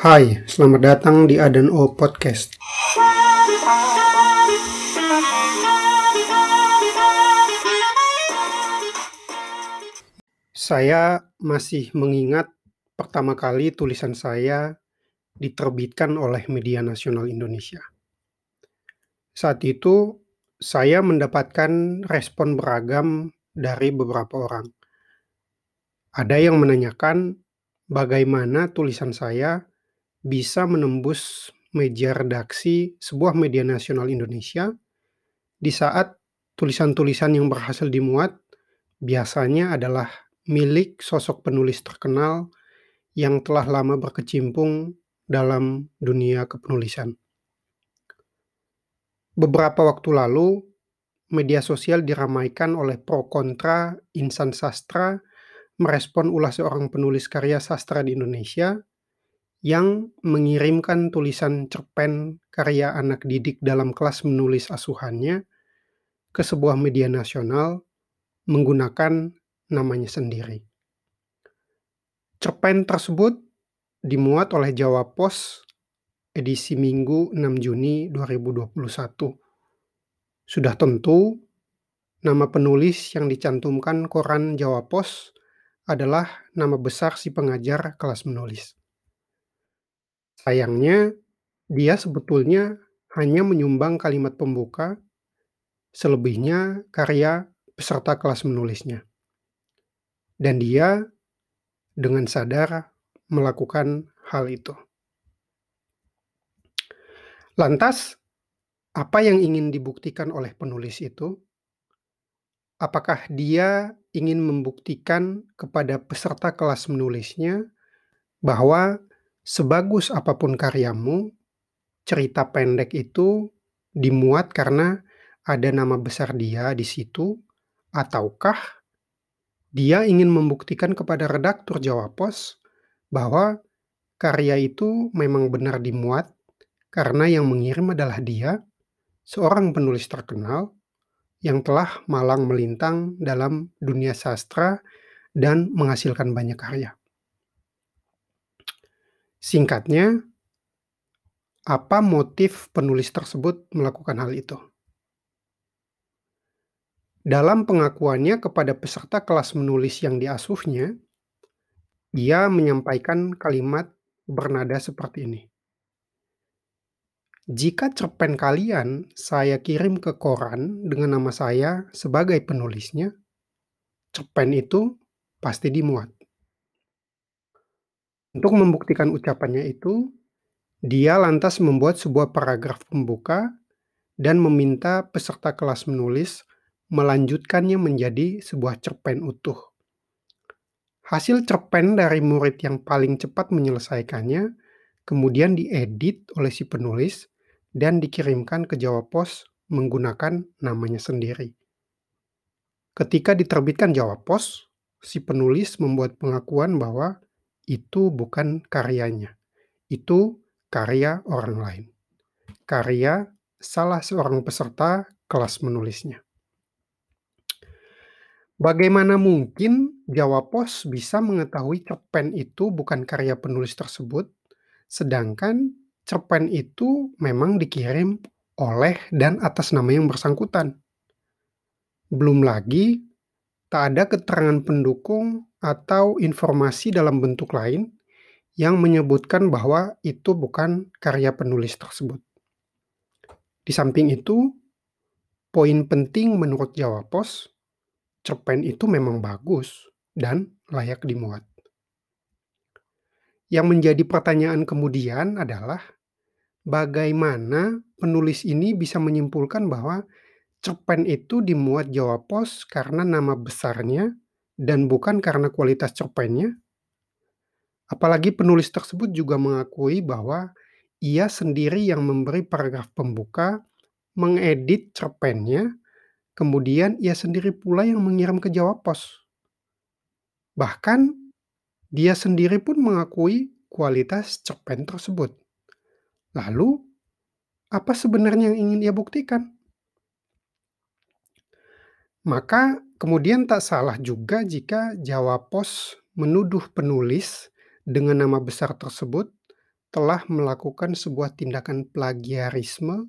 Hai, selamat datang di Adan O Podcast. Saya masih mengingat pertama kali tulisan saya diterbitkan oleh media nasional Indonesia. Saat itu, saya mendapatkan respon beragam dari beberapa orang. Ada yang menanyakan bagaimana tulisan saya bisa menembus meja redaksi sebuah media nasional Indonesia di saat tulisan-tulisan yang berhasil dimuat biasanya adalah milik sosok penulis terkenal yang telah lama berkecimpung dalam dunia kepenulisan. Beberapa waktu lalu, media sosial diramaikan oleh pro kontra insan sastra merespon ulah seorang penulis karya sastra di Indonesia yang mengirimkan tulisan cerpen karya anak didik dalam kelas menulis asuhannya ke sebuah media nasional menggunakan namanya sendiri. Cerpen tersebut dimuat oleh Jawa Pos edisi Minggu 6 Juni 2021. Sudah tentu, nama penulis yang dicantumkan koran Jawa Pos adalah nama besar si pengajar kelas menulis. Sayangnya, dia sebetulnya hanya menyumbang kalimat pembuka, selebihnya karya peserta kelas menulisnya. Dan dia dengan sadar melakukan hal itu. Lantas, apa yang ingin dibuktikan oleh penulis itu? Apakah dia ingin membuktikan kepada peserta kelas menulisnya bahwa sebagus apa pun karyamu, cerita pendek itu dimuat karena ada nama besar dia di situ, ataukah dia ingin membuktikan kepada redaktur Jawa Pos bahwa karya itu memang benar dimuat karena yang mengirim adalah dia, seorang penulis terkenal yang telah malang melintang dalam dunia sastra dan menghasilkan banyak karya. Singkatnya, apa motif penulis tersebut melakukan hal itu? Dalam pengakuannya kepada peserta kelas menulis yang diasuhnya, ia menyampaikan kalimat bernada seperti ini. Jika cerpen kalian saya kirim ke koran dengan nama saya sebagai penulisnya, cerpen itu pasti dimuat. Untuk membuktikan ucapannya itu, dia lantas membuat sebuah paragraf pembuka dan meminta peserta kelas menulis melanjutkannya menjadi sebuah cerpen utuh. Hasil cerpen dari murid yang paling cepat menyelesaikannya kemudian diedit oleh si penulis dan dikirimkan ke Jawa Pos menggunakan namanya sendiri. Ketika diterbitkan Jawa Pos, si penulis membuat pengakuan bahwa itu bukan karyanya. Itu karya orang lain. Karya salah seorang peserta kelas menulisnya. Bagaimana mungkin Jawa Pos bisa mengetahui cerpen itu bukan karya penulis tersebut, sedangkan cerpen itu memang dikirim oleh dan atas nama yang bersangkutan. Belum lagi, tak ada keterangan pendukung atau informasi dalam bentuk lain yang menyebutkan bahwa itu bukan karya penulis tersebut. Di samping itu, poin penting menurut Jawa Pos, cerpen itu memang bagus dan layak dimuat. Yang menjadi pertanyaan kemudian adalah bagaimana penulis ini bisa menyimpulkan bahwa cerpen itu dimuat Jawa Pos karena nama besarnya dan bukan karena kualitas cerpennya? Apalagi penulis tersebut juga mengakui bahwa ia sendiri yang memberi paragraf pembuka, mengedit cerpennya, kemudian ia sendiri pula yang mengirim ke Jawa Pos. Bahkan dia sendiri pun mengakui kualitas cerpen tersebut. Lalu, apa sebenarnya yang ingin ia buktikan? Maka kemudian tak salah juga jika Jawa Pos menuduh penulis dengan nama besar tersebut telah melakukan sebuah tindakan plagiarisme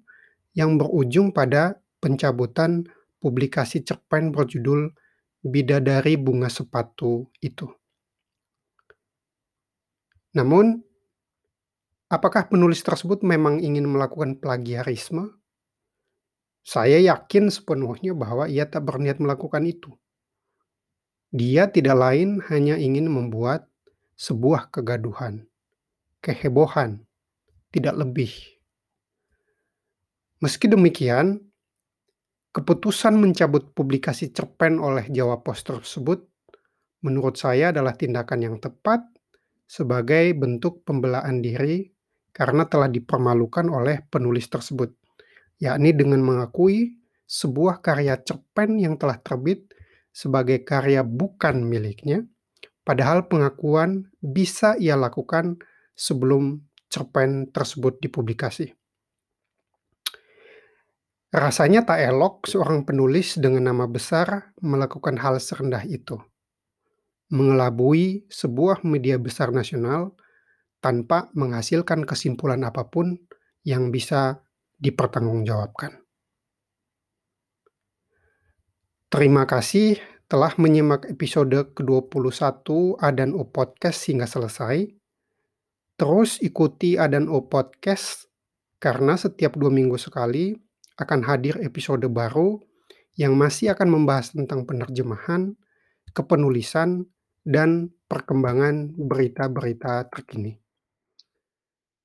yang berujung pada pencabutan publikasi cerpen berjudul Bidadari Bunga Sepatu itu. Namun, apakah penulis tersebut memang ingin melakukan plagiarisme? Saya yakin sepenuhnya bahwa ia tak berniat melakukan itu. Dia tidak lain hanya ingin membuat sebuah kegaduhan, kehebohan, tidak lebih. Meski demikian, keputusan mencabut publikasi cerpen oleh Jawa Pos tersebut menurut saya adalah tindakan yang tepat sebagai bentuk pembelaan diri karena telah dipermalukan oleh penulis tersebut, yakni dengan mengakui sebuah karya cerpen yang telah terbit sebagai karya bukan miliknya, padahal pengakuan bisa ia lakukan sebelum cerpen tersebut dipublikasi. Rasanya tak elok seorang penulis dengan nama besar melakukan hal serendah itu. Mengelabui sebuah media besar nasional tanpa menghasilkan kesimpulan apa pun yang bisa dipertanggungjawabkan. Terima kasih telah menyimak episode ke-21 Adan O Podcast hingga selesai. Terus ikuti Adan O Podcast karena setiap dua minggu sekali akan hadir episode baru yang masih akan membahas tentang penerjemahan, kepenulisan, dan perkembangan berita-berita terkini.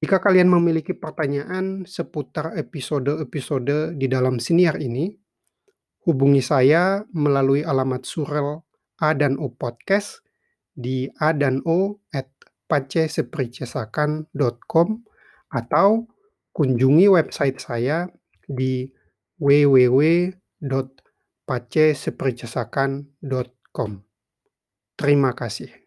Jika kalian memiliki pertanyaan seputar episode-episode di dalam siniar ini, Hubungi saya melalui alamat surel A dan O Podcast di a dan o at pacesepricesakan.com atau kunjungi website saya di www.pacesepricesakan.com. Terima kasih.